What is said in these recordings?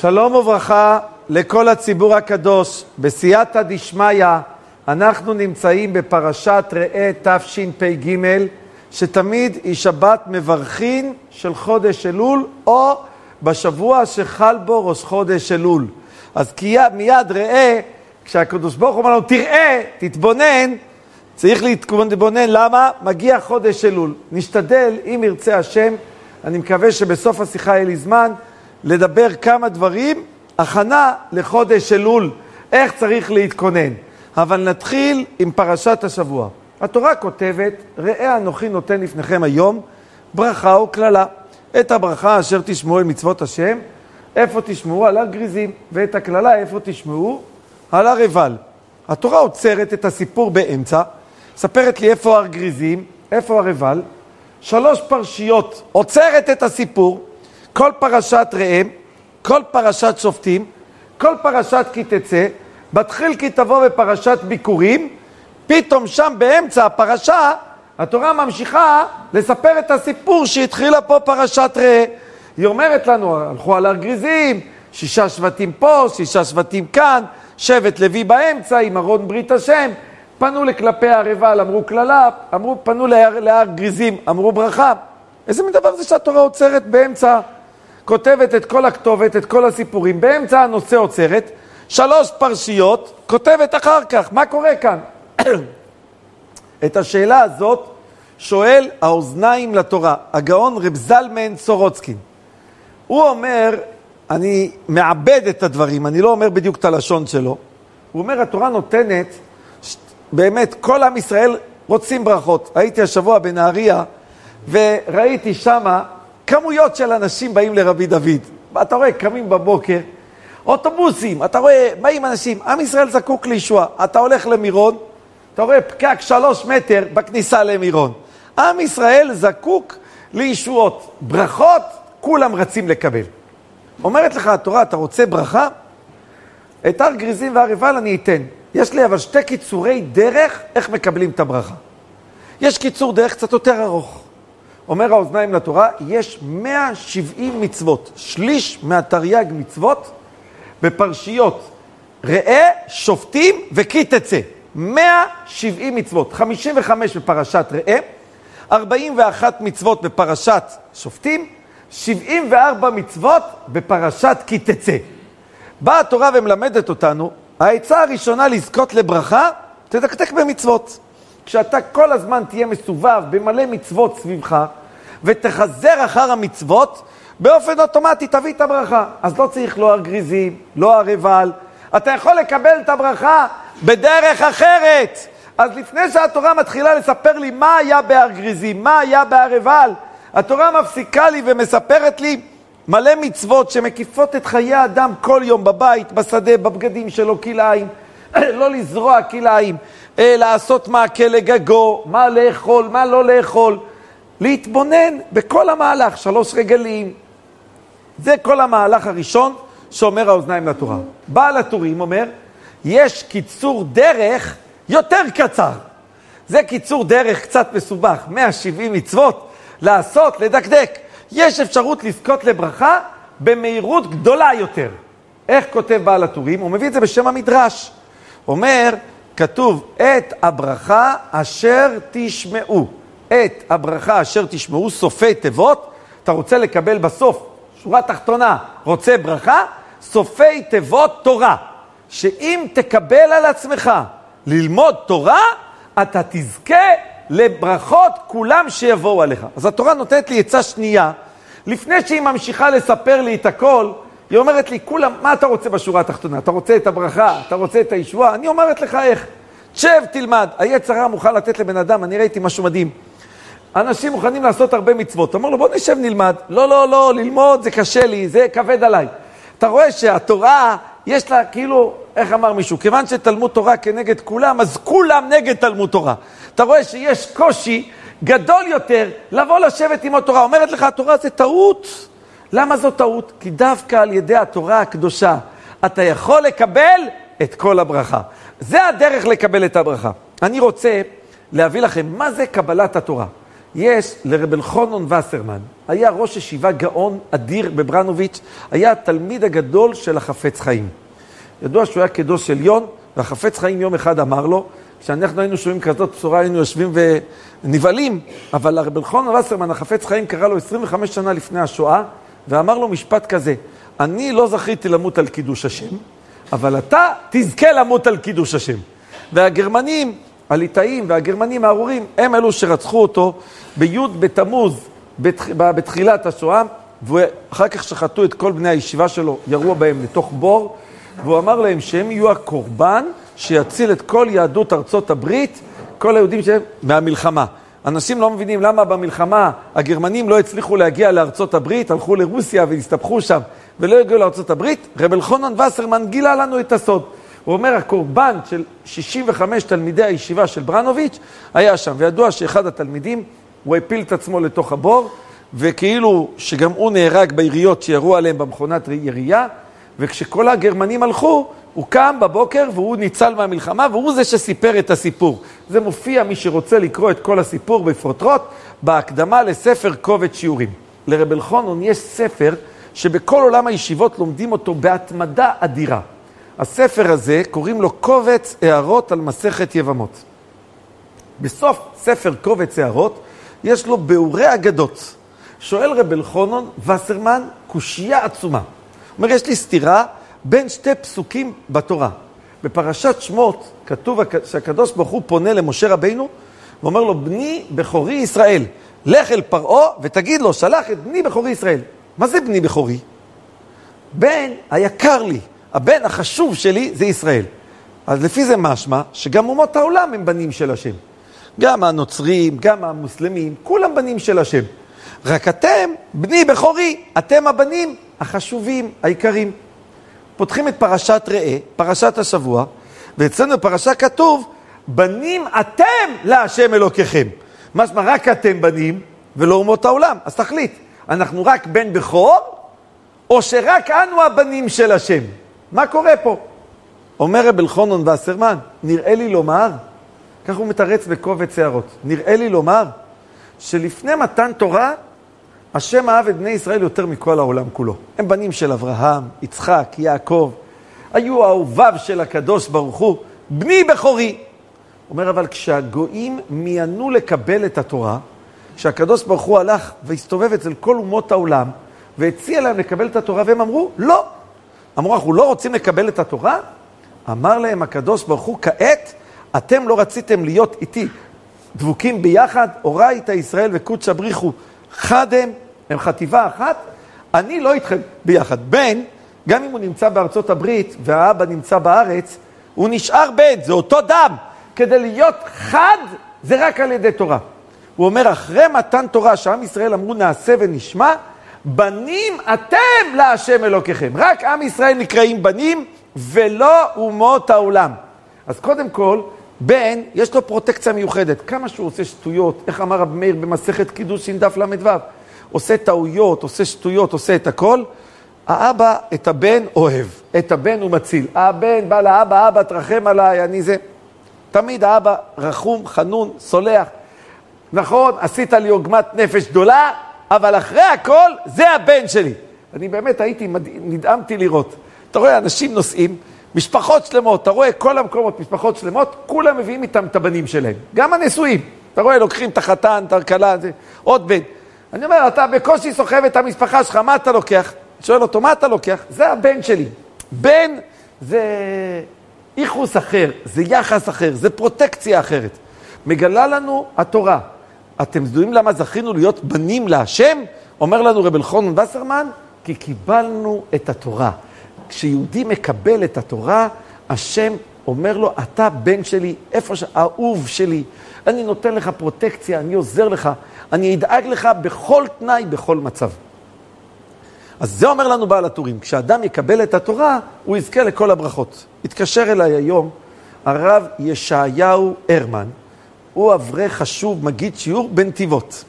שלום וברכה לכל הציבור הקדוש. בסייעתא דשמיא אנחנו נמצאים בפרשת ראה תשפ"ג, שתמיד היא שבת מברכין של חודש אלול, או בשבוע שחל בו ראש חודש אלול. אז כי מיד ראה, כשהקדוש ברוך הוא אומר לנו, תראה, תתבונן, צריך להתבונן למה מגיע חודש אלול. נשתדל, אם ירצה השם, אני מקווה שבסוף השיחה יהיה לי זמן, לדבר כמה דברים, הכנה לחודש אלול, איך צריך להתכונן. אבל נתחיל עם פרשת השבוע. התורה כותבת, ראה אנוכי נותן לפניכם היום ברכה וקללה. את הברכה אשר תשמעו אל מצוות השם, איפה תשמעו? על הר גריזים. ואת הקללה איפה תשמעו? על הר עיבל. התורה עוצרת את הסיפור באמצע, מספרת לי איפה הר גריזים, איפה הר עיבל. שלוש פרשיות עוצרת את הסיפור, כל פרשת ראם, כל פרשת שופטים, כל פרשת כי תצא, מתחיל כי תבוא בפרשת ביקורים, פתאום שם באמצע הפרשה, התורה ממשיכה לספר את הסיפור שהתחילה פה פרשת ראה. היא אומרת לנו, הלכו על הר גריזים, שישה שבטים פה, שישה שבטים כאן, שבט לוי באמצע עם ארון ברית השם, פנו לכלפי הר עיבל, אמרו קללה, אמרו, פנו להר, להר גריזים, אמרו ברכה. איזה מין דבר זה שהתורה עוצרת באמצע, כותבת את כל הכתובת, את כל הסיפורים, באמצע הנושא עוצרת, שלוש פרשיות, כותבת אחר כך, מה קורה כאן? את השאלה הזאת שואל האוזניים לתורה, הגאון רב זלמן סורוצקין. הוא אומר, אני מעבד את הדברים, אני לא אומר בדיוק את הלשון שלו. הוא אומר, התורה נותנת, באמת, כל עם ישראל רוצים ברכות. הייתי השבוע בנהריה, וראיתי שמה כמויות של אנשים באים לרבי דוד. אתה רואה, קמים בבוקר, אוטובוסים, אתה רואה, באים אנשים, עם ישראל זקוק לישועה. אתה הולך למירון, אתה רואה פקק שלוש מטר בכניסה למירון. עם ישראל זקוק לישועות. ברכות, כולם רצים לקבל. אומרת לך התורה, אתה רוצה ברכה? את הר גריזים והר עיבל אני אתן. יש לי אבל שתי קיצורי דרך איך מקבלים את הברכה. יש קיצור דרך קצת יותר ארוך. אומר האוזניים לתורה, יש 170 מצוות, שליש מהתרי"ג מצוות בפרשיות ראה, שופטים וכי תצא. 170 מצוות, 55 בפרשת ראה, 41 מצוות בפרשת שופטים, 74 מצוות בפרשת כי תצא. באה התורה ומלמדת אותנו, העצה הראשונה לזכות לברכה, תדקדק במצוות. כשאתה כל הזמן תהיה מסובב במלא מצוות סביבך, ותחזר אחר המצוות, באופן אוטומטי תביא את הברכה. אז לא צריך לא הר גריזים, לא הר עיבל. אתה יכול לקבל את הברכה בדרך אחרת. אז לפני שהתורה מתחילה לספר לי מה היה בהר גריזים, מה היה בהר עיבל, התורה מפסיקה לי ומספרת לי מלא מצוות שמקיפות את חיי האדם כל יום בבית, בשדה, בבגדים שלו, כלאיים, לא לזרוע כלאיים, לעשות מעקה לגגו, מה לאכול, מה לא לאכול, להתבונן בכל המהלך, שלוש רגלים. זה כל המהלך הראשון שאומר האוזניים לתורה. בעל הטורים אומר, יש קיצור דרך יותר קצר. זה קיצור דרך קצת מסובך, 170 מצוות, לעשות, לדקדק. יש אפשרות לזכות לברכה במהירות גדולה יותר. איך כותב בעל הטורים? הוא מביא את זה בשם המדרש. אומר, כתוב, את הברכה אשר תשמעו. את הברכה אשר תשמעו, סופי תיבות, אתה רוצה לקבל בסוף, שורה תחתונה, רוצה ברכה, סופי תיבות תורה. שאם תקבל על עצמך ללמוד תורה, אתה תזכה לברכות כולם שיבואו עליך. אז התורה נותנת לי עצה שנייה, לפני שהיא ממשיכה לספר לי את הכל, היא אומרת לי, כולם, מה אתה רוצה בשורה התחתונה? אתה רוצה את הברכה? אתה רוצה את הישועה? אני אומרת לך איך. תשב, תלמד. היצר הרע מוכן לתת לבן אדם, אני ראיתי משהו מדהים. אנשים מוכנים לעשות הרבה מצוות. אמר לו, בוא נשב נלמד. לא, לא, לא, ללמוד זה קשה לי, זה כבד עליי. אתה רואה שהתורה, יש לה כאילו, איך אמר מישהו, כיוון שתלמוד תורה כנגד כולם, אז כולם נגד תלמוד תורה. אתה רואה שיש קושי גדול יותר לבוא לשבת עם התורה. אומרת לך, התורה זה טעות. למה זו טעות? כי דווקא על ידי התורה הקדושה אתה יכול לקבל את כל הברכה. זה הדרך לקבל את הברכה. אני רוצה להביא לכם מה זה קבלת התורה. יש לרב אלחונון וסרמן, היה ראש ישיבה גאון אדיר בברנוביץ', היה התלמיד הגדול של החפץ חיים. ידוע שהוא היה קדוש עליון, והחפץ חיים יום אחד אמר לו, כשאנחנו היינו שומעים כזאת בשורה, היינו יושבים ונבהלים, אבל הרב אלחונון וסרמן, החפץ חיים, קרא לו 25 שנה לפני השואה, ואמר לו משפט כזה, אני לא זכיתי למות על קידוש השם, אבל אתה תזכה למות על קידוש השם. והגרמנים, הליטאים והגרמנים הארורים, הם אלו שרצחו אותו בי' בתמוז, בתח... בתחילת השואה, ואחר כך שחטו את כל בני הישיבה שלו, ירו בהם לתוך בור, והוא אמר להם שהם יהיו הקורבן שיציל את כל יהדות ארצות הברית, כל היהודים שהם מהמלחמה. אנשים לא מבינים למה במלחמה הגרמנים לא הצליחו להגיע לארצות הברית, הלכו לרוסיה והסתבכו שם ולא הגיעו לארצות הברית. רב אלחונן וסרמן גילה לנו את הסוד. הוא אומר, הקורבן של 65 תלמידי הישיבה של ברנוביץ' היה שם, וידוע שאחד התלמידים, הוא הפיל את עצמו לתוך הבור, וכאילו שגם הוא נהרג ביריות שירו עליהם במכונת ירייה, וכשכל הגרמנים הלכו, הוא קם בבוקר והוא ניצל מהמלחמה, והוא זה שסיפר את הסיפור. זה מופיע, מי שרוצה לקרוא את כל הסיפור בפרוטרוט, בהקדמה לספר קובץ שיעורים. לרב אלחונון יש ספר שבכל עולם הישיבות לומדים אותו בהתמדה אדירה. הספר הזה, קוראים לו קובץ הערות על מסכת יבמות. בסוף ספר קובץ הערות, יש לו ביאורי אגדות. שואל רב אלחונון וסרמן קושייה עצומה. הוא אומר, יש לי סתירה בין שתי פסוקים בתורה. בפרשת שמות כתוב שהקדוש ברוך הוא פונה למשה רבינו ואומר לו, בני בכורי ישראל, לך אל פרעה ותגיד לו, שלח את בני בכורי ישראל. מה זה בני בכורי? בן היקר לי, הבן החשוב שלי זה ישראל. אז לפי זה משמע שגם אומות העולם הם בנים של השם. גם הנוצרים, גם המוסלמים, כולם בנים של השם. רק אתם, בני בכורי, אתם הבנים החשובים, העיקרים. פותחים את פרשת ראה, פרשת השבוע, ואצלנו בפרשה כתוב, בנים אתם להשם אלוקיכם. משמע, רק אתם בנים ולא אומות העולם. אז תחליט, אנחנו רק בן בכור, או שרק אנו הבנים של השם? מה קורה פה? אומר רב אלחונון וסרמן, נראה לי לומר, כך הוא מתרץ בקובץ הערות, נראה לי לומר שלפני מתן תורה, השם אהב את בני ישראל יותר מכל העולם כולו. הם בנים של אברהם, יצחק, יעקב, היו אהוביו של הקדוש ברוך הוא, בני בכורי. אומר, אבל כשהגויים מיינו לקבל את התורה, כשהקדוש ברוך הוא הלך והסתובב אצל כל אומות העולם, והציע להם לקבל את התורה, והם אמרו, לא. אמרו, אנחנו לא רוצים לקבל את התורה? אמר להם הקדוש ברוך הוא, כעת אתם לא רציתם להיות איתי דבוקים ביחד, אורייתא ישראל וקודשא בריחו חד הם, הם חטיבה אחת, אני לא איתכם ביחד. בן, גם אם הוא נמצא בארצות הברית והאבא נמצא בארץ, הוא נשאר בן, זה אותו דם. כדי להיות חד, זה רק על ידי תורה. הוא אומר, אחרי מתן תורה, שעם ישראל אמרו נעשה ונשמע, בנים אתם להשם אלוקיכם. רק עם ישראל נקראים בנים, ולא אומות העולם. אז קודם כל, בן, יש לו פרוטקציה מיוחדת. כמה שהוא עושה שטויות, איך אמר רב מאיר במסכת קידושין דף ל"ו, עושה טעויות, עושה שטויות, עושה את הכל, האבא את הבן אוהב, את הבן הוא מציל. הבן בא לאבא, אבא תרחם עליי, אני זה. תמיד האבא רחום, חנון, סולח. נכון, עשית לי עוגמת נפש גדולה, אבל אחרי הכל, זה הבן שלי. אני באמת הייתי, נדהמתי לראות. אתה רואה, אנשים נוסעים, משפחות שלמות, אתה רואה כל המקומות, משפחות שלמות, כולם מביאים איתם את הבנים שלהם. גם הנשואים. אתה רואה, לוקחים את החתן, את הכלה, עוד בן. אני אומר, אתה בקושי סוחב את המשפחה שלך, מה אתה לוקח? שואל אותו, מה אתה לוקח? זה הבן שלי. בן זה ייחוס אחר, זה יחס אחר, זה פרוטקציה אחרת. מגלה לנו התורה. אתם יודעים למה זכינו להיות בנים להשם? אומר לנו רב אלחונן וסרמן, כי קיבלנו את התורה. כשיהודי מקבל את התורה, השם אומר לו, אתה בן שלי, איפה ש... אהוב שלי, אני נותן לך פרוטקציה, אני עוזר לך, אני אדאג לך בכל תנאי, בכל מצב. אז זה אומר לנו בעל הטורים, כשאדם יקבל את התורה, הוא יזכה לכל הברכות. התקשר אליי היום הרב ישעיהו הרמן, הוא אברך חשוב, מגיד שיעור בנתיבות.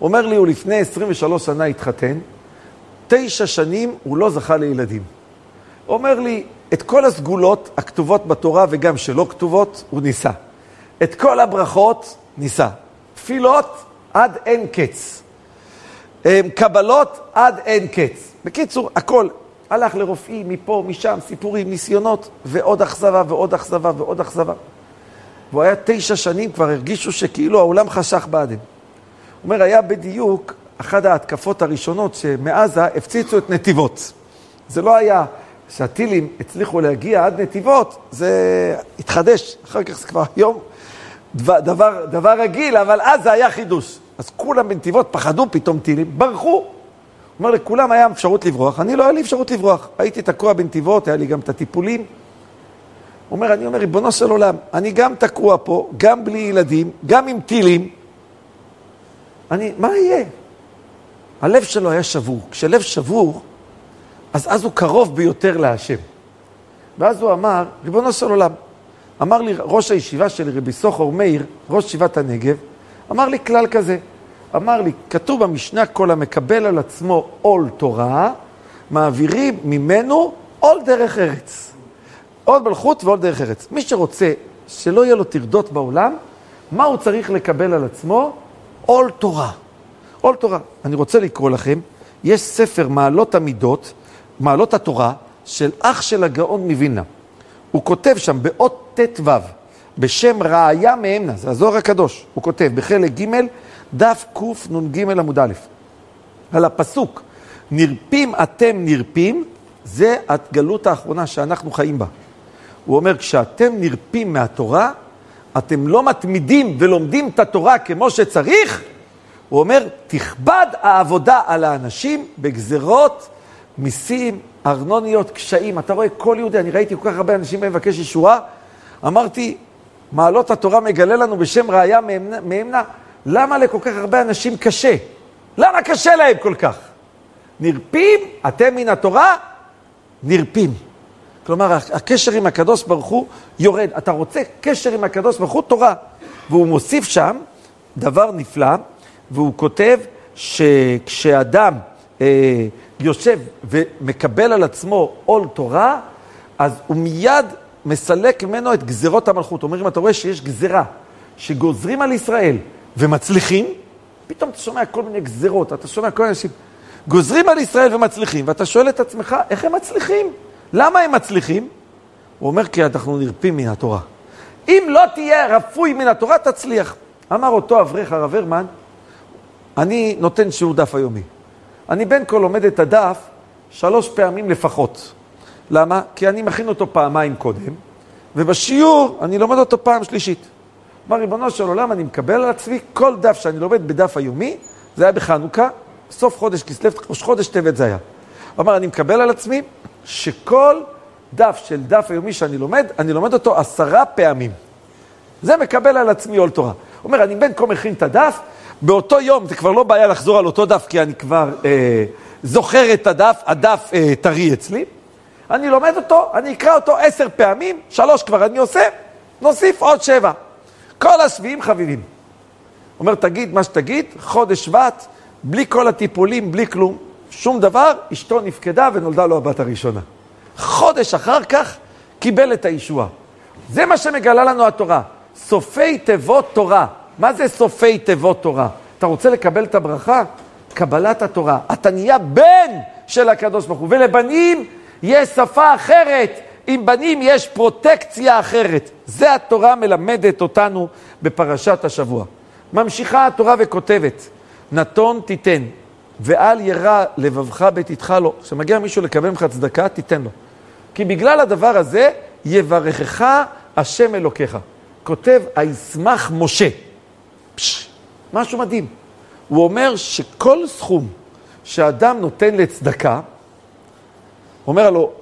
אומר לי, הוא לפני 23 שנה התחתן, תשע שנים הוא לא זכה לילדים. אומר לי, את כל הסגולות הכתובות בתורה וגם שלא כתובות, הוא ניסה. את כל הברכות, ניסה. תפילות, עד אין קץ. קבלות עד אין קץ. בקיצור, הכל. הלך לרופאים, מפה, משם, סיפורים, ניסיונות, ועוד אכזבה ועוד אכזבה ועוד אכזבה. והוא היה תשע שנים, כבר הרגישו שכאילו העולם חשך בעדן. הוא אומר, היה בדיוק אחת ההתקפות הראשונות שמעזה הפציצו את נתיבות. זה לא היה, שהטילים הצליחו להגיע עד נתיבות, זה התחדש, אחר כך זה כבר היום דבר, דבר רגיל, אבל אז זה היה חידוש. אז כולם בנתיבות פחדו פתאום טילים, ברחו. הוא אומר, לכולם היה אפשרות לברוח, אני לא היה לי אפשרות לברוח. הייתי תקוע בנתיבות, היה לי גם את הטיפולים. הוא אומר, אני אומר, ריבונו של עולם, אני גם תקוע פה, גם בלי ילדים, גם עם טילים. אני, מה יהיה? הלב שלו היה שבור. כשלב שבור, אז אז הוא קרוב ביותר להשם. ואז הוא אמר, ריבונו של עולם, אמר לי ראש הישיבה שלי, רבי סוחר מאיר, ראש ישיבת הנגב, אמר לי כלל כזה, אמר לי, כתוב במשנה, כל המקבל על עצמו עול תורה, מעבירים ממנו עול דרך ארץ. עול מלכות ועול דרך ארץ. מי שרוצה שלא יהיה לו טרדות בעולם, מה הוא צריך לקבל על עצמו? עול תורה. עול תורה. אני רוצה לקרוא לכם, יש ספר מעלות המידות, מעלות התורה, של אח של הגאון מווילנה. הוא כותב שם באות ט"ו, בשם ראיה מאמנה, זה הזוהר הקדוש, הוא כותב בחלק ג', דף קנ"ג עמוד א', על הפסוק, נרפים אתם נרפים, זה הגלות האחרונה שאנחנו חיים בה. הוא אומר, כשאתם נרפים מהתורה, אתם לא מתמידים ולומדים את התורה כמו שצריך, הוא אומר, תכבד העבודה על האנשים בגזרות, מיסים, ארנוניות, קשיים. אתה רואה כל יהודי, אני ראיתי כל כך הרבה אנשים בהם מבקש ישועה, אמרתי, מעלות התורה מגלה לנו בשם ראיה מאמנה, למה לכל כך הרבה אנשים קשה? למה קשה להם כל כך? נרפים, אתם מן התורה, נרפים. כלומר, הקשר עם הקדוש ברוך הוא יורד. אתה רוצה קשר עם הקדוש ברוך הוא, תורה. והוא מוסיף שם דבר נפלא, והוא כותב שכשאדם אה, יושב ומקבל על עצמו עול תורה, אז הוא מיד מסלק ממנו את גזרות המלכות. אומר, אם אתה רואה שיש גזרה שגוזרים על ישראל ומצליחים, פתאום אתה שומע כל מיני גזרות, אתה שומע כל מיני אנשים, גוזרים על ישראל ומצליחים, ואתה שואל את עצמך, איך הם מצליחים? למה הם מצליחים? הוא אומר, כי אנחנו נרפים מן התורה. אם לא תהיה רפוי מן התורה, תצליח. אמר אותו אברך הרב הרמן, אני נותן שיעור דף היומי. אני בין כה לומד את הדף שלוש פעמים לפחות. למה? כי אני מכין אותו פעמיים קודם, ובשיעור אני לומד אותו פעם שלישית. אמר ריבונו של עולם, אני מקבל על עצמי כל דף שאני לומד בדף היומי, זה היה בחנוכה, סוף חודש כסלו, ראש חודש טבת זה היה. הוא אמר, אני מקבל על עצמי שכל דף של דף היומי שאני לומד, אני לומד אותו עשרה פעמים. זה מקבל על עצמי עול תורה. הוא אומר, אני בין כה מכין את הדף, באותו יום זה כבר לא בעיה לחזור על אותו דף, כי אני כבר אה, זוכר את הדף, הדף אה, טרי אצלי. אני לומד אותו, אני אקרא אותו עשר פעמים, שלוש כבר אני עושה, נוסיף עוד שבע. כל השביעים חביבים. אומר, תגיד מה שתגיד, חודש שבט, בלי כל הטיפולים, בלי כלום, שום דבר, אשתו נפקדה ונולדה לו הבת הראשונה. חודש אחר כך קיבל את הישועה. זה מה שמגלה לנו התורה. סופי תיבות תורה. מה זה סופי תיבות תורה? אתה רוצה לקבל את הברכה? קבלת התורה. אתה נהיה בן של הקדוש ברוך הוא. ולבנים יש שפה אחרת. עם בנים יש פרוטקציה אחרת. זה התורה מלמדת אותנו בפרשת השבוע. ממשיכה התורה וכותבת, נתון תיתן, ואל ירא לבבך בתתך לו. כשמגיע מישהו לקבל ממך צדקה, תיתן לו. כי בגלל הדבר הזה, יברכך השם אלוקיך. כותב, הישמח משה. פש, משהו מדהים. הוא אומר שכל סכום שאדם נותן לצדקה, אומר לו,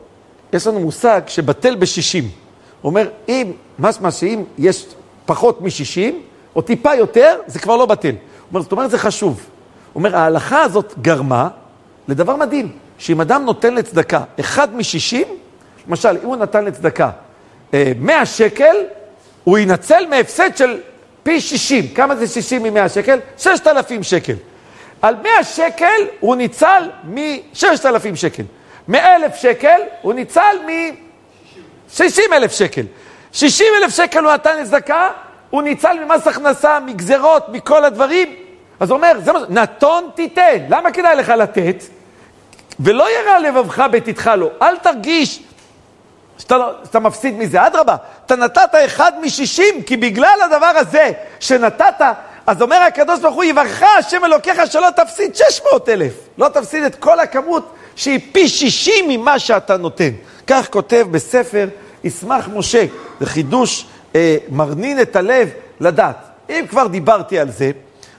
יש לנו מושג שבטל בשישים. הוא אומר, אם, משמע שאם יש פחות משישים, או טיפה יותר, זה כבר לא בטל. אומר, זאת אומרת, זה חשוב. אומר, ההלכה הזאת גרמה לדבר מדהים, שאם אדם נותן לצדקה אחד משישים, למשל, אם הוא נתן לצדקה 100 אה, שקל, הוא ינצל מהפסד של פי 60. כמה זה 60 מ-100 שקל? 6,000 שקל. על 100 שקל הוא ניצל מ-6,000 שקל. מ-1,000 שקל הוא ניצל מ-60,000 שקל. 60,000 שקל הוא נתן לצדקה, הוא ניצל ממס הכנסה, מגזרות, מכל הדברים. אז הוא אומר, זה מה. נתון תיתן. למה כדאי לך לתת? ולא ירע לבבך בתתך לו. אל תרגיש שאתה, לא, שאתה מפסיד מזה. אדרבה, אתה נתת אחד משישים, כי בגלל הדבר הזה שנתת, אז אומר הקדוש ברוך הוא, יברך השם אלוקיך שלא תפסיד 600 אלף. לא תפסיד את כל הכמות שהיא פי שישים ממה שאתה נותן. כך כותב בספר ישמח משה. זה חידוש אה, מרנין את הלב לדעת. אם כבר דיברתי על זה,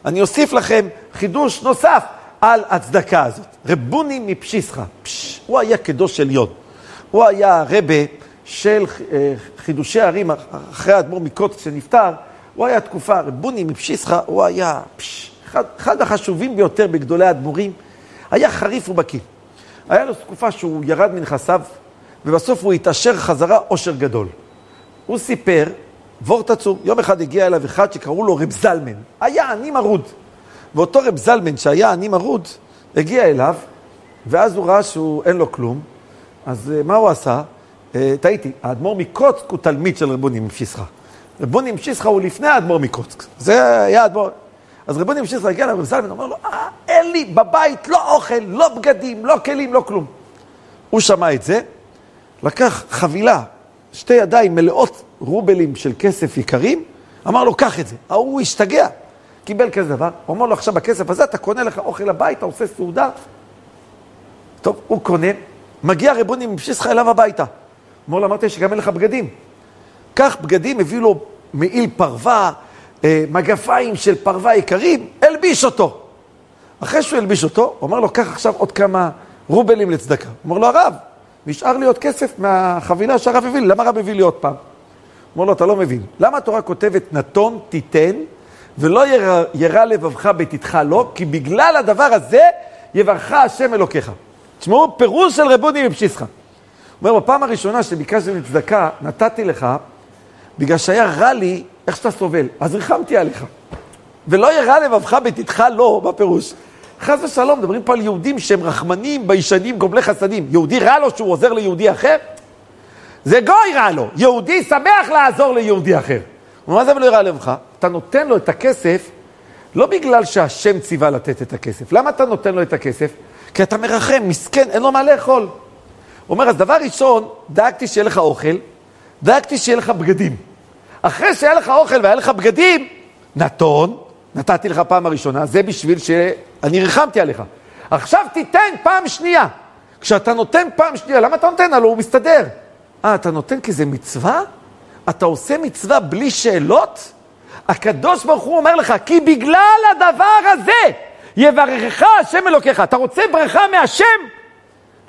אני אוסיף לכם חידוש נוסף על הצדקה הזאת. רבוני מפשיסחה, פש, הוא היה קדוש עליון. הוא היה הרבה של אה, חידושי ערים אחרי האדמו"ר מקוץ שנפטר, הוא היה תקופה, רבוני מפשיסחה, הוא היה פש, אחד, אחד החשובים ביותר בגדולי האדמו"רים, היה חריף ובקיא. היה לו תקופה שהוא ירד מנכסיו, ובסוף הוא התעשר חזרה עושר גדול. הוא סיפר, וורט עצום, יום אחד הגיע אליו אחד שקראו לו רב זלמן, היה עני מרוד. ואותו רב זלמן שהיה עני מרוד, הגיע אליו, ואז הוא ראה שהוא אין לו כלום, אז uh, מה הוא עשה? Uh, טעיתי, האדמו"ר מקוצק הוא תלמיד של רבוני משיסחה. רבוני משיסחה הוא לפני האדמו"ר מקוצק. זה היה האדמו"ר. אז רבוני משיסחה הגיע לרב זלמן, אומר לו, אה, אין לי בבית לא אוכל, לא בגדים, לא כלים, לא כלום. הוא שמע את זה, לקח חבילה, שתי ידיים מלאות רובלים של כסף יקרים, אמר לו, קח את זה. ההוא השתגע, קיבל כזה דבר, הוא אמר לו, עכשיו בכסף הזה אתה קונה לך אוכל הביתה, עושה סעודה. טוב, הוא קונה, מגיע רבוני מפשיסחה אליו הביתה. אמר לו, אמרתי שגם אין לך בגדים. קח בגדים, הביא לו מעיל פרווה, אה, מגפיים של פרווה יקרים, הלביש אותו. אחרי שהוא הלביש אותו, הוא אמר לו, קח עכשיו עוד כמה רובלים לצדקה. אומר לו, הרב, נשאר לי עוד כסף מהחבילה שהרב הביא לי, למה הרב הביא לי עוד פעם? אומר לו, אתה לא מבין. למה התורה כותבת נתון תיתן, ולא ירא, ירא לבבך בתתך לא, כי בגלל הדבר הזה יברך השם אלוקיך. תשמעו, פירוש של רבוני מפשיסחה. הוא אומר, בפעם הראשונה שביקשתי מצדקה, נתתי לך, בגלל שהיה רע לי איך שאתה סובל, אז ריחמתי עליך. ולא ירא לבבך בתתך לא, בפירוש. חס ושלום, מדברים פה על יהודים שהם רחמנים, ביישנים, גומלי חסדים. יהודי רע לו שהוא עוזר ליהודי אחר? זה גוי רע לו. יהודי שמח לעזור ליהודי אחר. מה זה ולא ירא לבך? אתה נותן לו את הכסף לא בגלל שהשם ציווה לתת את הכסף. למה אתה נותן לו את הכסף? כי אתה מרחם, מסכן, אין לו מה לאכול. הוא אומר, אז דבר ראשון, דאגתי שיהיה לך אוכל, דאגתי שיהיה לך בגדים. אחרי שהיה לך אוכל והיה לך בגדים, נתון, נתתי לך פעם הראשונה, זה בשביל שאני ריחמתי עליך. עכשיו תיתן פעם שנייה. כשאתה נותן פעם שנייה, למה אתה נותן? הלוא הוא מסתדר. אה, אתה נותן כי זה מצווה? אתה עושה מצווה בלי שאלות? הקדוש ברוך הוא אומר לך, כי בגלל הדבר הזה יברכך השם אלוקיך. אתה רוצה ברכה מהשם?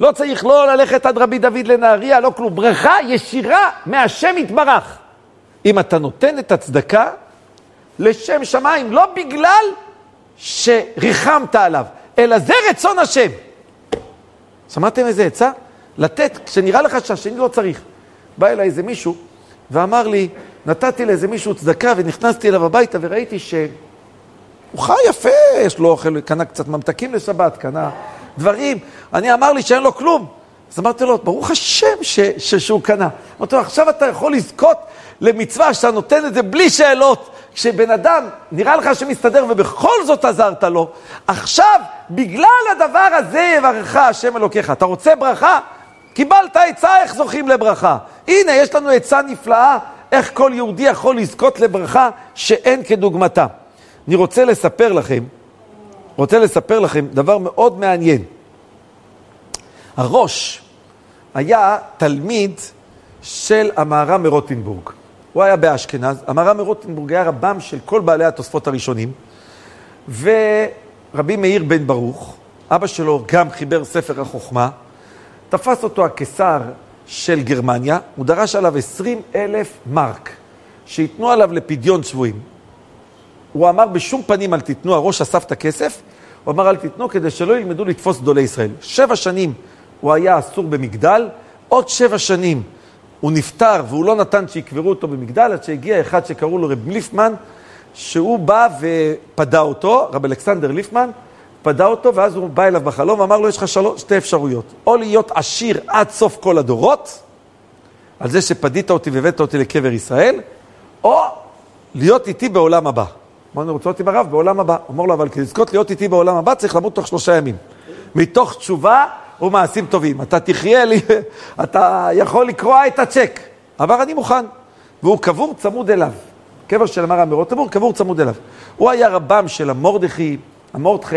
לא צריך לא ללכת עד רבי דוד לנהריה, לא כלום. ברכה ישירה מהשם יתברך. אם אתה נותן את הצדקה לשם שמיים, לא בגלל שריחמת עליו, אלא זה רצון השם. שמעתם איזה עצה? לתת כשנראה לך שהשני לא צריך. בא אליי איזה מישהו ואמר לי, נתתי לאיזה מישהו צדקה ונכנסתי אליו הביתה וראיתי שהוא חי יפה, יש לו אוכל, קנה קצת ממתקים לשבת, קנה דברים. אני אמר לי שאין לו כלום. אז אמרתי לו, ברוך השם ש, ש, שהוא קנה. אמרתי לו, עכשיו אתה יכול לזכות למצווה שאתה נותן את זה בלי שאלות. כשבן אדם, נראה לך שמסתדר ובכל זאת עזרת לו, עכשיו, בגלל הדבר הזה יברך השם אלוקיך. אתה רוצה ברכה? קיבלת עצה איך זוכים לברכה. הנה, יש לנו עצה נפלאה, איך כל יהודי יכול לזכות לברכה שאין כדוגמתה. אני רוצה לספר לכם, רוצה לספר לכם דבר מאוד מעניין. הראש היה תלמיד של המהר"ם מרוטנבורג. הוא היה באשכנז, המהר"ם מרוטנבורג היה רבם של כל בעלי התוספות הראשונים, ורבי מאיר בן ברוך, אבא שלו גם חיבר ספר החוכמה, תפס אותו הקיסר של גרמניה, הוא דרש עליו 20 אלף מרק, שייתנו עליו לפדיון שבויים. הוא אמר בשום פנים אל תיתנו, הראש אסף את הכסף, הוא אמר אל תיתנו כדי שלא ילמדו לתפוס גדולי ישראל. שבע שנים הוא היה אסור במגדל, עוד שבע שנים הוא נפטר והוא לא נתן שיקברו אותו במגדל, עד שהגיע אחד שקראו לו רב ליפמן, שהוא בא ופדה אותו, רב אלכסנדר ליפמן, פדה אותו, ואז הוא בא אליו בחלום ואמר לו, יש לך שלוש, שתי אפשרויות. או להיות עשיר עד סוף כל הדורות, על זה שפדית אותי והבאת אותי לקבר ישראל, או להיות איתי בעולם הבא. אמר, אני רוצה עם הרב בעולם הבא. אמר לו, אבל כדי לזכות להיות איתי בעולם הבא, צריך למות תוך שלושה ימים. מתוך תשובה ומעשים טובים. אתה תחיה לי, אתה יכול לקרוע את הצ'ק. אבל אני מוכן. והוא קבור צמוד אליו. קבר של המרא מרוטבור, קבור צמוד אליו. הוא היה רבם של המורדכי, המורדכה,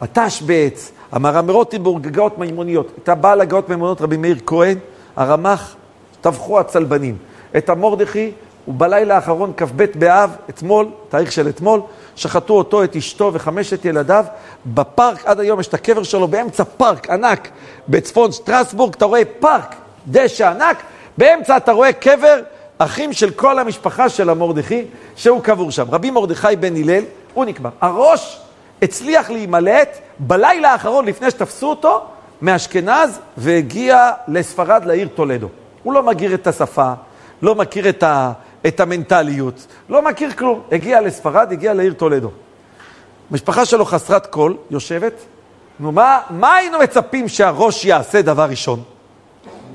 התשבץ, המרא מרוטנבורג, גגאות מימוניות. את הבעל הגאות מימוניות, רבי מאיר כהן, הרמ"ח, טבחו הצלבנים. את המורדכי, הוא בלילה האחרון, כ"ב באב, אתמול, תאריך של אתמול, שחטו אותו, את אשתו וחמשת ילדיו. בפארק, עד היום יש את הקבר שלו באמצע פארק ענק בצפון שטרסבורג, אתה רואה פארק, דשא ענק, באמצע אתה רואה קבר אחים של כל המשפחה של המורדכי, שהוא קבור שם. רבי מרדכי בן הלל, הוא נקבר. הראש הצליח להימלט בלילה האחרון, לפני שתפסו אותו, מאשכנז, והגיע לספרד, לעיר טולדו. הוא לא מכיר את השפה, לא מכיר את, ה, את המנטליות, לא מכיר כלום. הגיע לספרד, הגיע לעיר טולדו. המשפחה שלו חסרת כל, יושבת. נו, מה, מה היינו מצפים שהראש יעשה דבר ראשון?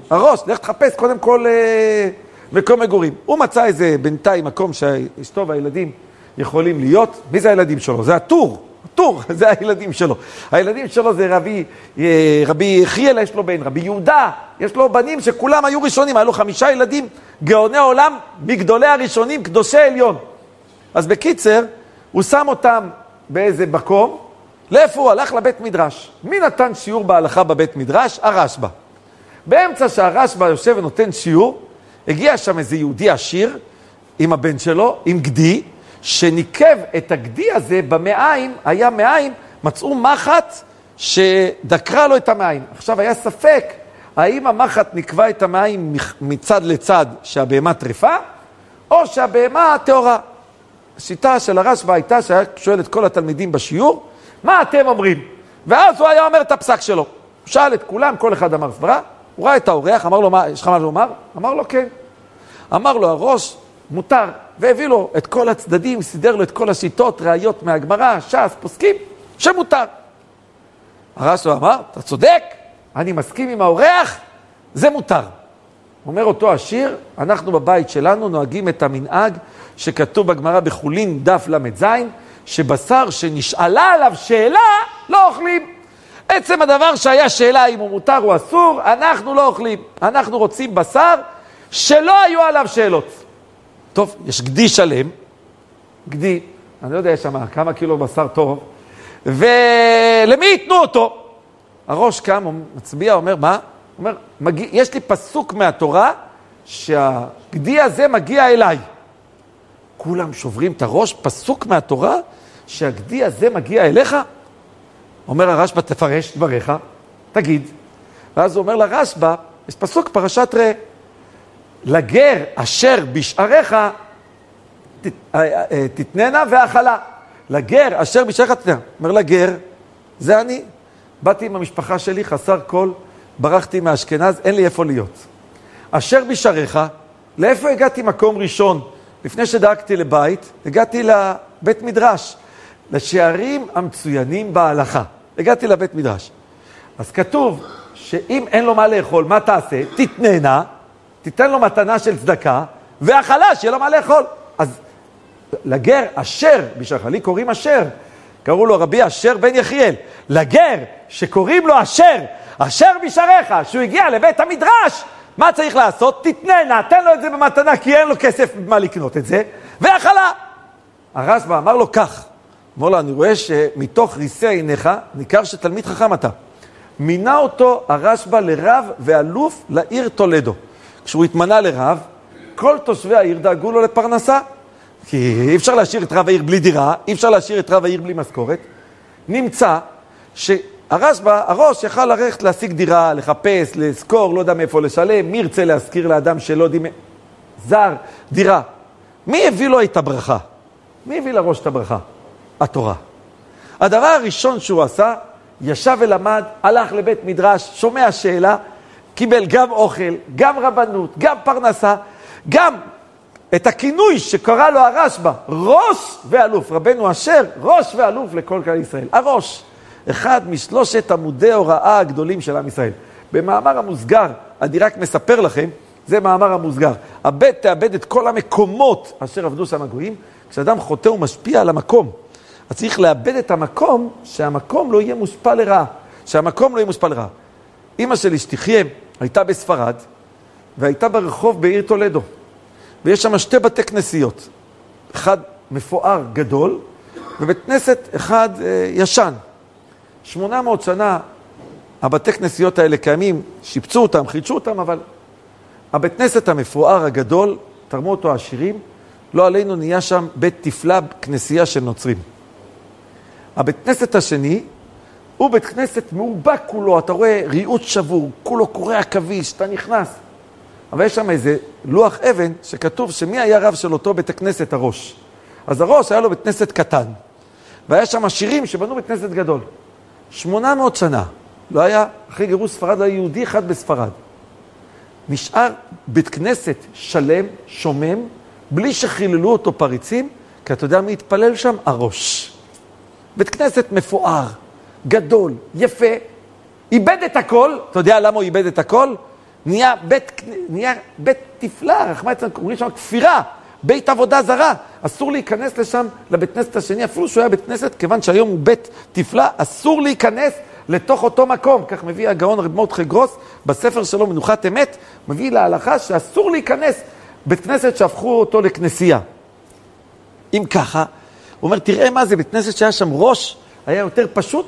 הראש, לך תחפש קודם כל אה, מקום מגורים. הוא מצא איזה בינתיים מקום שאשתו והילדים יכולים להיות. מי זה הילדים שלו? זה הטור. הטור, זה הילדים שלו. הילדים שלו זה רבי, אה, רבי יחיאל, יש לו בן, רבי יהודה, יש לו בנים שכולם היו ראשונים, היה לו חמישה ילדים, גאוני עולם, מגדולי הראשונים, קדושי עליון. אז בקיצר, הוא שם אותם באיזה מקום, לאיפה הוא הלך? לבית מדרש. מי נתן שיעור בהלכה בבית מדרש? הרשב"א. באמצע שהרשב"א יושב ונותן שיעור, הגיע שם איזה יהודי עשיר עם הבן שלו, עם גדי, שניקב את הגדי הזה במעיים, היה מעיים, מצאו מחט שדקרה לו את המעיים. עכשיו היה ספק האם המחט נקבע את המים מצד לצד שהבהמה טרפה, או שהבהמה טהורה. השיטה של הרשב"א הייתה שהיה שואל את כל התלמידים בשיעור, מה אתם אומרים? ואז הוא היה אומר את הפסק שלו. הוא שאל את כולם, כל אחד אמר סברה, הוא ראה את האורח, אמר לו, מה, יש לך מה לומר? אמר לו, כן. אמר לו, הראש מותר, והביא לו את כל הצדדים, סידר לו את כל השיטות, ראיות מהגמרא, ש"ס, פוסקים, שמותר. הרשב"א אמר, אתה צודק, אני מסכים עם האורח, זה מותר. אומר אותו השיר, אנחנו בבית שלנו נוהגים את המנהג שכתוב בגמרא בחולין דף ל"ז, שבשר שנשאלה עליו שאלה, לא אוכלים. עצם הדבר שהיה שאלה אם הוא מותר או אסור, אנחנו לא אוכלים. אנחנו רוצים בשר שלא היו עליו שאלות. טוב, יש גדי שלם, גדי, אני לא יודע, יש שם כמה קילו בשר טוב, ולמי ייתנו אותו? הראש קם, מצביע, אומר, מה? אומר, מגיע, יש לי פסוק מהתורה שהגדי הזה מגיע אליי. כולם שוברים את הראש, פסוק מהתורה שהגדי הזה מגיע אליך? אומר הרשב"א, תפרש דבריך, תגיד. ואז הוא אומר לרשב"א, יש פסוק פרשת ראה, לגר אשר בשעריך אה, אה, תתננה והאכלה. לגר אשר בשעריך תתננה. אומר לגר, זה אני. באתי עם המשפחה שלי, חסר כל, ברחתי מאשכנז, אין לי איפה להיות. אשר בשעריך, לאיפה הגעתי מקום ראשון? לפני שדאגתי לבית, הגעתי לבית מדרש, לשערים המצוינים בהלכה. הגעתי לבית מדרש. אז כתוב שאם אין לו מה לאכול, מה תעשה? תתננה, תיתן לו מתנה של צדקה, והחלש, יהיה לו מה לאכול. אז לגר אשר, בשבילך, לי קוראים אשר, קראו לו רבי אשר בן יחיאל. לגר שקוראים לו אשר, אשר בשעריך, שהוא הגיע לבית המדרש, מה צריך לעשות? תתננה, תן לו את זה במתנה, כי אין לו כסף מה לקנות את זה, והאכלה. הרשב"א אמר לו כך, אמר לו, אני רואה שמתוך ריסי עיניך ניכר שתלמיד חכם אתה. מינה אותו הרשב"א לרב ואלוף לעיר טולדו. כשהוא התמנה לרב, כל תושבי העיר דאגו לו לפרנסה. כי אי אפשר להשאיר את רב העיר בלי דירה, אי אפשר להשאיר את רב העיר בלי משכורת. נמצא שהרשב"א, הראש יכל ללכת להשיג דירה, לחפש, לשכור, לא יודע מאיפה לשלם, מי ירצה להשכיר לאדם שלא יודעים... זר, דירה. מי הביא לו את הברכה? מי הביא לראש את הברכה? התורה. הדבר הראשון שהוא עשה, ישב ולמד, הלך לבית מדרש, שומע שאלה, קיבל גם אוכל, גם רבנות, גם פרנסה, גם את הכינוי שקרא לו הרשב"א, ראש ואלוף. רבנו אשר, ראש ואלוף לכל כלל ישראל. הראש, אחד משלושת עמודי הוראה הגדולים של עם ישראל. במאמר המוסגר, אני רק מספר לכם, זה מאמר המוסגר. הבט תאבד את כל המקומות אשר עבדו שם הגויים, כשאדם חוטא הוא משפיע על המקום. אז צריך לאבד את המקום, שהמקום לא יהיה מושפע לרעה. שהמקום לא יהיה מושפע לרעה. אימא שלי, שתחיה, הייתה בספרד, והייתה ברחוב בעיר טולדו. ויש שם שתי בתי כנסיות. אחד מפואר גדול, ובית כנסת אחד אה, ישן. 800 שנה הבתי כנסיות האלה קיימים, שיפצו אותם, חידשו אותם, אבל הבית כנסת המפואר הגדול, תרמו אותו העשירים, לא עלינו נהיה שם בית תפלה, כנסייה של נוצרים. הבית כנסת השני הוא בית כנסת מאובק כולו, אתה רואה ריהוט שבור, כולו קורע עכביש, אתה נכנס. אבל יש שם איזה לוח אבן שכתוב שמי היה רב של אותו בית הכנסת הראש. אז הראש היה לו בית כנסת קטן, והיה שם עשירים שבנו בית כנסת גדול. 800 שנה, לא היה, אחרי גירוש ספרד, היה יהודי אחד בספרד. נשאר בית כנסת שלם, שומם, בלי שחיללו אותו פריצים, כי אתה יודע מי התפלל שם? הראש. בית כנסת מפואר, גדול, יפה, איבד את הכל, אתה יודע למה הוא איבד את הכל? נהיה בית, נהיה בית תפלה, רחמי אצלנו, קוראים שם כפירה, בית עבודה זרה. אסור להיכנס לשם, לבית כנסת השני, אפילו שהוא היה בית כנסת, כיוון שהיום הוא בית תפלה, אסור להיכנס לתוך אותו מקום. כך מביא הגאון רב מרדכי גרוס, בספר שלו, מנוחת אמת, מביא להלכה שאסור להיכנס בית כנסת שהפכו אותו לכנסייה. אם ככה, הוא אומר, תראה מה זה, בית כנסת שהיה שם ראש, היה יותר פשוט,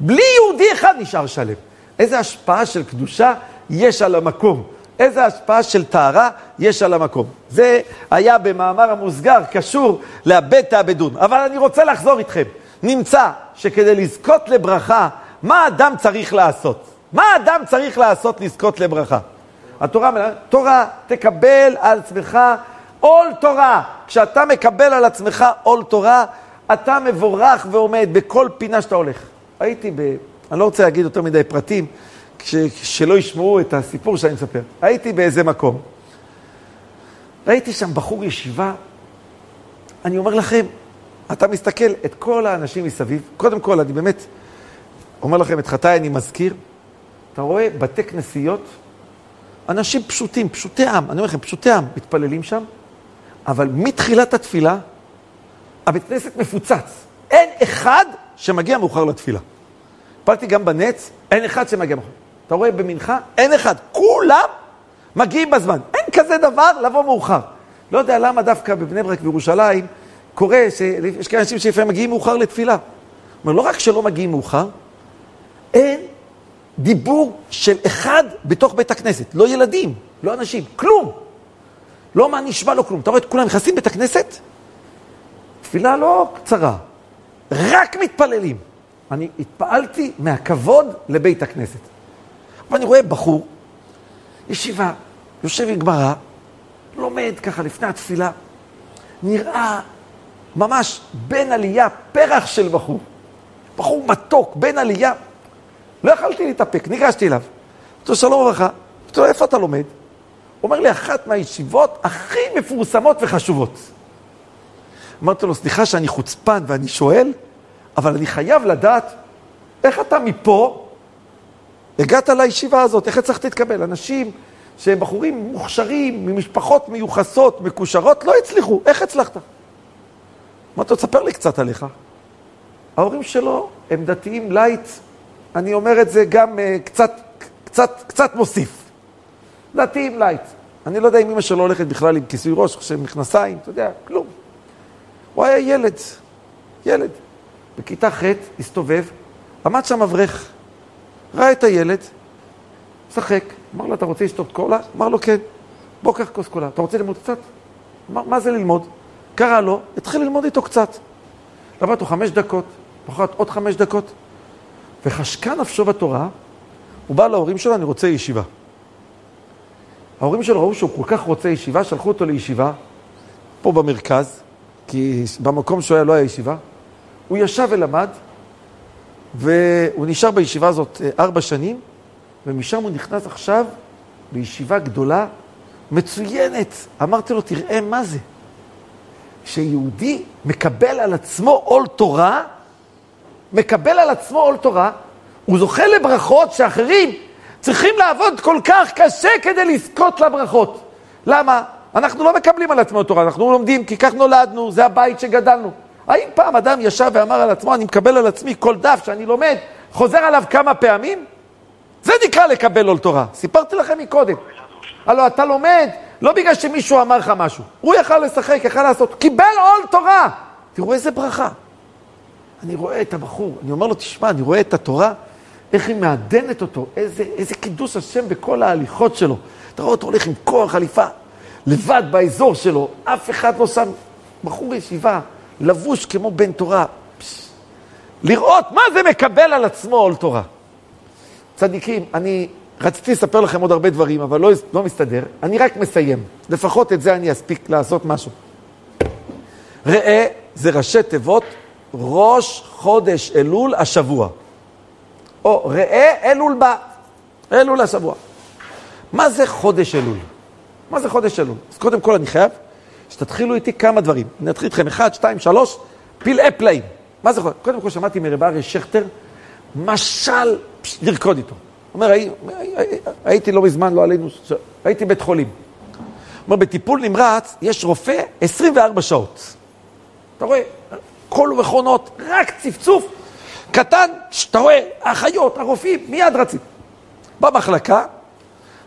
בלי יהודי אחד נשאר שלם. איזה השפעה של קדושה יש על המקום. איזה השפעה של טהרה יש על המקום. זה היה במאמר המוסגר קשור לאבד תאבדון. אבל אני רוצה לחזור איתכם. נמצא שכדי לזכות לברכה, מה אדם צריך לעשות? מה אדם צריך לעשות לזכות לברכה? התורה, תורה, תקבל על עצמך עול תורה. כשאתה מקבל על עצמך עול תורה, אתה מבורך ועומד בכל פינה שאתה הולך. הייתי ב... אני לא רוצה להגיד יותר מדי פרטים, כש, שלא ישמעו את הסיפור שאני מספר. הייתי באיזה מקום, ראיתי שם בחור ישיבה, אני אומר לכם, אתה מסתכל את כל האנשים מסביב, קודם כל, אני באמת אומר לכם, את חטאי אני מזכיר, אתה רואה בתי כנסיות, אנשים פשוטים, פשוטי עם, אני אומר לכם, פשוטי עם, מתפללים שם, אבל מתחילת התפילה, הבית כנסת מפוצץ. אין אחד שמגיע מאוחר לתפילה. פעלתי גם בנץ, אין אחד שמגיע מאוחר. אתה רואה במנחה, אין אחד. כולם מגיעים בזמן. אין כזה דבר לבוא מאוחר. לא יודע למה דווקא בבני ברק וירושלים קורה שיש כאלה אנשים שלפעמים מגיעים מאוחר לתפילה. אומר, לא רק שלא מגיעים מאוחר, אין דיבור של אחד בתוך בית הכנסת. לא ילדים, לא אנשים, כלום. לא מה נשמע, לא כלום. אתה רואה את כולם נכנסים לבית הכנסת, תפילה לא קצרה, רק מתפללים. אני התפעלתי מהכבוד לבית הכנסת. ואני רואה בחור, ישיבה, יושב עם גמרא, לומד ככה לפני התפילה, נראה ממש בן עלייה, פרח של בחור. בחור מתוק, בן עלייה. לא יכלתי להתאפק, ניגשתי אליו. אמרתי לו, שלום וברכה. אמרתי לו, איפה אתה לומד? הוא אומר לי, אחת מהישיבות הכי מפורסמות וחשובות. אמרתי לו, סליחה שאני חוצפן ואני שואל, אבל אני חייב לדעת איך אתה מפה הגעת לישיבה הזאת, איך הצלחת להתקבל? אנשים שהם בחורים מוכשרים, ממשפחות מיוחסות, מקושרות, לא הצליחו. איך הצלחת? אמרתי לו, תספר לי קצת עליך. ההורים שלו הם דתיים לייט, אני אומר את זה גם אה, קצת, קצת, קצת מוסיף. דתיים לייט. אני לא יודע אם אמא שלו הולכת בכלל עם כיסוי ראש, חושב מכנסיים, אתה יודע, כלום. הוא היה ילד, ילד. בכיתה ח' הסתובב, עמד שם אברך. ראה את הילד, משחק, אמר לו, אתה רוצה לשתות קולה? אמר לו, כן. בוא, קח כוס קולה. אתה רוצה ללמוד קצת? אמר, מה זה ללמוד? קרא לו, התחיל ללמוד איתו קצת. למד אותו חמש דקות, פחות עוד חמש דקות, וחשקה נפשו בתורה, הוא בא להורים שלו, אני רוצה ישיבה. ההורים שלו ראו שהוא כל כך רוצה ישיבה, שלחו אותו לישיבה, פה במרכז, כי במקום שהוא היה לא היה ישיבה. הוא ישב ולמד, והוא נשאר בישיבה הזאת אה, ארבע שנים, ומשם הוא נכנס עכשיו בישיבה גדולה, מצוינת. אמרתי לו, תראה מה זה. כשיהודי מקבל על עצמו עול תורה, מקבל על עצמו עול תורה, הוא זוכה לברכות שאחרים צריכים לעבוד כל כך קשה כדי לזכות לברכות. למה? אנחנו לא מקבלים על עצמנו תורה, אנחנו לומדים כי כך נולדנו, זה הבית שגדלנו. האם פעם אדם ישב ואמר על עצמו, אני מקבל על עצמי כל דף שאני לומד, חוזר עליו כמה פעמים? זה נקרא לקבל עול תורה. סיפרתי לכם מקודם. הלוא אתה לומד, לא בגלל שמישהו אמר לך משהו. הוא יכל לשחק, יכל לעשות. קיבל עול תורה. תראו איזה ברכה. אני רואה את הבחור, אני אומר לו, תשמע, אני רואה את התורה, איך היא מעדנת אותו, איזה, איזה קידוש השם בכל ההליכות שלו. אתה רואה אותו הולך עם כוח חליפה, לבד באזור שלו, אף אחד לא שם, בחור ישיבה, לבוש כמו בן תורה. פש, לראות מה זה מקבל על עצמו עול תורה. צדיקים, אני רציתי לספר לכם עוד הרבה דברים, אבל לא, לא מסתדר. אני רק מסיים. לפחות את זה אני אספיק לעשות משהו. ראה, זה ראשי תיבות, ראש חודש אלול השבוע. או ראה אלול בא, אלול השבוע. מה זה חודש אלול? מה זה חודש אלול? אז קודם כל אני חייב שתתחילו איתי כמה דברים. אני אתחיל איתכם אחד, שתיים, שלוש, פלאי פלאים. מה זה חודש? קודם כל שמעתי מרב אריה שכטר, משל לרקוד איתו. אומר, הי, הייתי לא מזמן, לא עלינו, הייתי בית חולים. אומר, בטיפול נמרץ יש רופא 24 שעות. אתה רואה, כל מכונות, רק צפצוף קטן, שאתה רואה, האחיות, הרופאים, מיד רצים. במחלקה,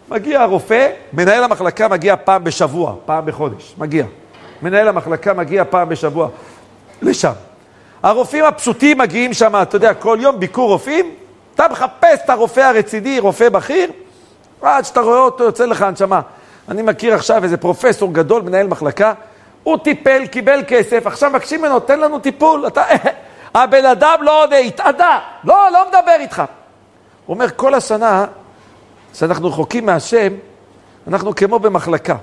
מגיע הרופא, מנהל המחלקה מגיע פעם בשבוע, פעם בחודש, מגיע. מנהל המחלקה מגיע פעם בשבוע לשם. הרופאים הפשוטים מגיעים שם, אתה יודע, כל יום ביקור רופאים, אתה מחפש את הרופא הרציני, רופא בכיר, עד שאתה רואה אותו יוצא לך הנשמה. אני מכיר עכשיו איזה פרופסור גדול, מנהל מחלקה, הוא טיפל, קיבל כסף, עכשיו מבקשים ממנו, תן לנו טיפול. אתה... הבן אדם לא עונה, התאדה, לא, לא מדבר איתך. הוא אומר, כל השנה שאנחנו רחוקים מהשם, אנחנו כמו במחלקה.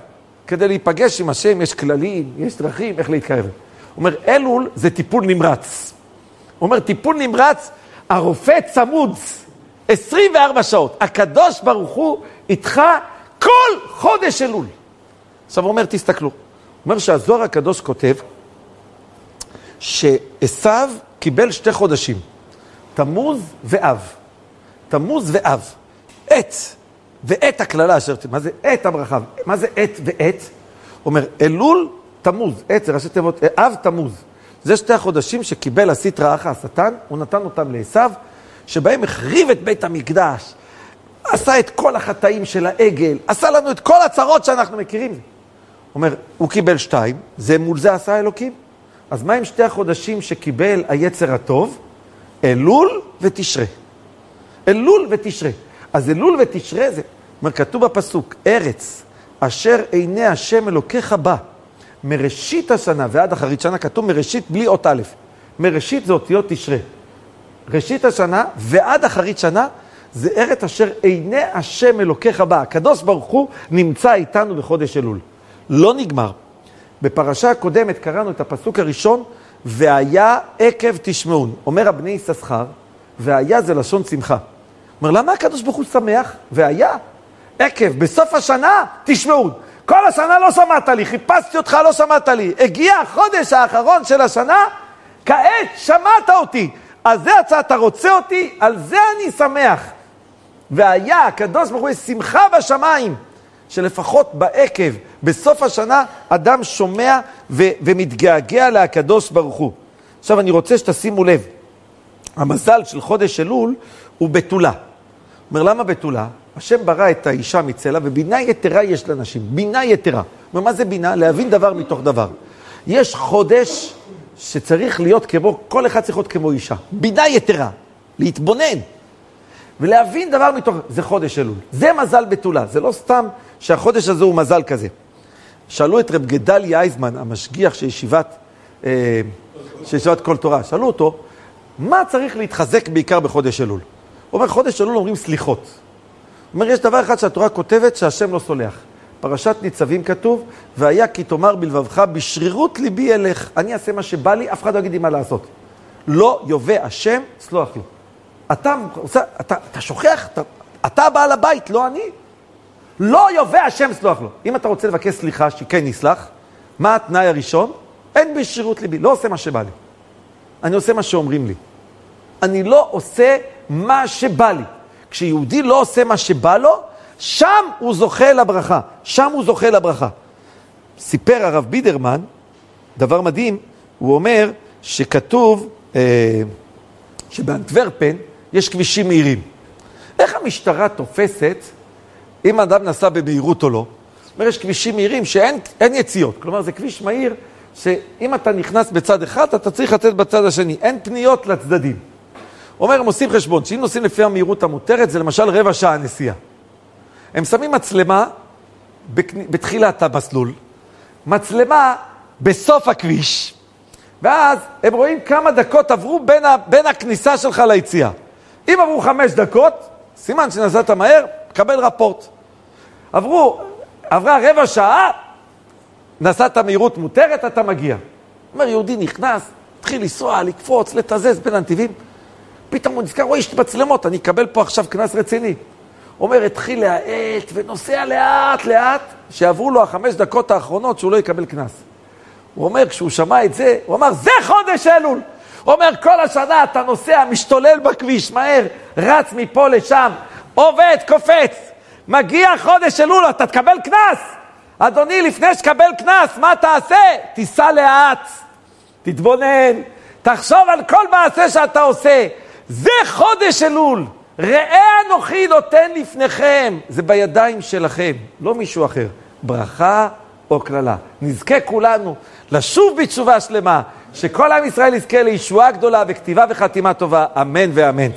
כדי להיפגש עם השם יש כללים, יש דרכים איך להתקרב. הוא אומר, אלול זה טיפול נמרץ. הוא אומר, טיפול נמרץ, הרופא צמוד 24 שעות. הקדוש ברוך הוא איתך כל חודש אלול. עכשיו הוא אומר, תסתכלו. הוא אומר שהזוהר הקדוש כותב שעשו קיבל שתי חודשים, תמוז ואב. תמוז ואב. עת, ועת הקללה אשר... מה זה עת הברכה? מה זה ועת? הוא אומר, אלול, תמוז, עת זה ראשי תיבות, אב תמוז. זה שתי החודשים שקיבל הסטרא אחא השטן, הוא נתן אותם לעשו, שבהם החריב את בית המקדש, עשה את כל החטאים של העגל, עשה לנו את כל הצרות שאנחנו מכירים. אומר, הוא קיבל שתיים, זה מול זה עשה אלוקים. אז מה עם שתי החודשים שקיבל היצר הטוב? אלול ותשרה. אלול ותשרה. אז אלול ותשרה זה, אומר, כתוב בפסוק, ארץ אשר עיני השם אלוקיך בה, מראשית השנה ועד אחרית שנה, כתוב מראשית בלי אות א', מראשית זה אותיות תשרה. ראשית השנה ועד אחרית שנה זה ארץ אשר עיני השם אלוקיך בה. הקדוש ברוך הוא נמצא איתנו בחודש אלול. לא נגמר. בפרשה הקודמת קראנו את הפסוק הראשון, והיה עקב תשמעון. אומר הבני יששכר, והיה זה לשון שמחה. אומר, למה הקדוש ברוך הוא שמח? והיה עקב, בסוף השנה תשמעון. כל השנה לא שמעת לי, חיפשתי אותך, לא שמעת לי. הגיע החודש האחרון של השנה, כעת שמעת אותי. על זה אתה רוצה אותי, על זה אני שמח. והיה, הקדוש ברוך הוא, שמחה בשמיים, שלפחות בעקב, בסוף השנה, אדם שומע ו- ומתגעגע להקדוש ברוך הוא. עכשיו אני רוצה שתשימו לב, המזל של חודש אלול הוא בתולה. אומר, למה בתולה? השם ברא את האישה מצלע, ובינה יתרה יש לאנשים, בינה יתרה. אומר, מה זה בינה? להבין דבר מתוך דבר. יש חודש שצריך להיות כמו, כל אחד צריך להיות כמו אישה. בינה יתרה, להתבונן. ולהבין דבר מתוך, זה חודש אלול. זה מזל בתולה, זה לא סתם שהחודש הזה הוא מזל כזה. שאלו את רב גדליה אייזמן, המשגיח של ישיבת, אה, של ישיבת כל תורה, שאלו אותו, מה צריך להתחזק בעיקר בחודש אלול? הוא אומר, חודש אלול אומרים סליחות. הוא אומר, יש דבר אחד שהתורה כותבת שהשם לא סולח. פרשת ניצבים כתוב, והיה כי תאמר בלבבך, בשרירות ליבי אלך, אני אעשה מה שבא לי, אף אחד לא יגיד לי מה לעשות. לא יובא השם, סלוח לו. אתה, אתה, אתה, אתה שוכח, אתה, אתה בעל הבית, לא אני. לא יובא השם, סלוח לו. אם אתה רוצה לבקש סליחה, שכן נסלח, מה התנאי הראשון? אין בשרירות ליבי, לא עושה מה שבא לי. אני עושה מה שאומרים לי. אני לא עושה מה שבא לי. כשיהודי לא עושה מה שבא לו, שם הוא זוכה לברכה. שם הוא זוכה לברכה. סיפר הרב בידרמן, דבר מדהים, הוא אומר שכתוב אה, שבאנטוורפן יש כבישים מהירים. איך המשטרה תופסת אם אדם נסע במהירות או לא? זאת אומרת, יש כבישים מהירים שאין יציאות. כלומר, זה כביש מהיר שאם אתה נכנס בצד אחד, אתה צריך לצאת בצד השני. אין פניות לצדדים. אומר, הם עושים חשבון, שאם נוסעים לפי המהירות המותרת, זה למשל רבע שעה נסיעה. הם שמים מצלמה בתחילת המסלול, מצלמה בסוף הכביש, ואז הם רואים כמה דקות עברו בין, ה, בין הכניסה שלך ליציאה. אם עברו חמש דקות, סימן שנסעת מהר, קבל רפורט. עברו, עברה רבע שעה, נסעת מהירות מותרת, אתה מגיע. אומר, יהודי נכנס, התחיל לנסוע, לקפוץ, לתזז בין הנתיבים. פתאום הוא נזכר, רואה, יש מצלמות, אני אקבל פה עכשיו קנס רציני. אומר, התחיל להאט ונוסע לאט לאט, שעברו לו החמש דקות האחרונות שהוא לא יקבל קנס. הוא אומר, כשהוא שמע את זה, הוא אמר, זה חודש אלול! הוא אומר, כל השנה אתה נוסע, משתולל בכביש, מהר, רץ מפה לשם, עובד, קופץ. מגיע חודש אלול, אתה תקבל קנס. אדוני, לפני שתקבל קנס, מה תעשה? תיסע לאט, תתבונן, תחשוב על כל מעשה שאתה עושה. זה חודש אלול. ראה אנוכי נותן לפניכם. זה בידיים שלכם, לא מישהו אחר. ברכה או קללה. נזכה כולנו לשוב בתשובה שלמה, שכל עם ישראל יזכה לישועה גדולה וכתיבה וחתימה טובה, אמן ואמן.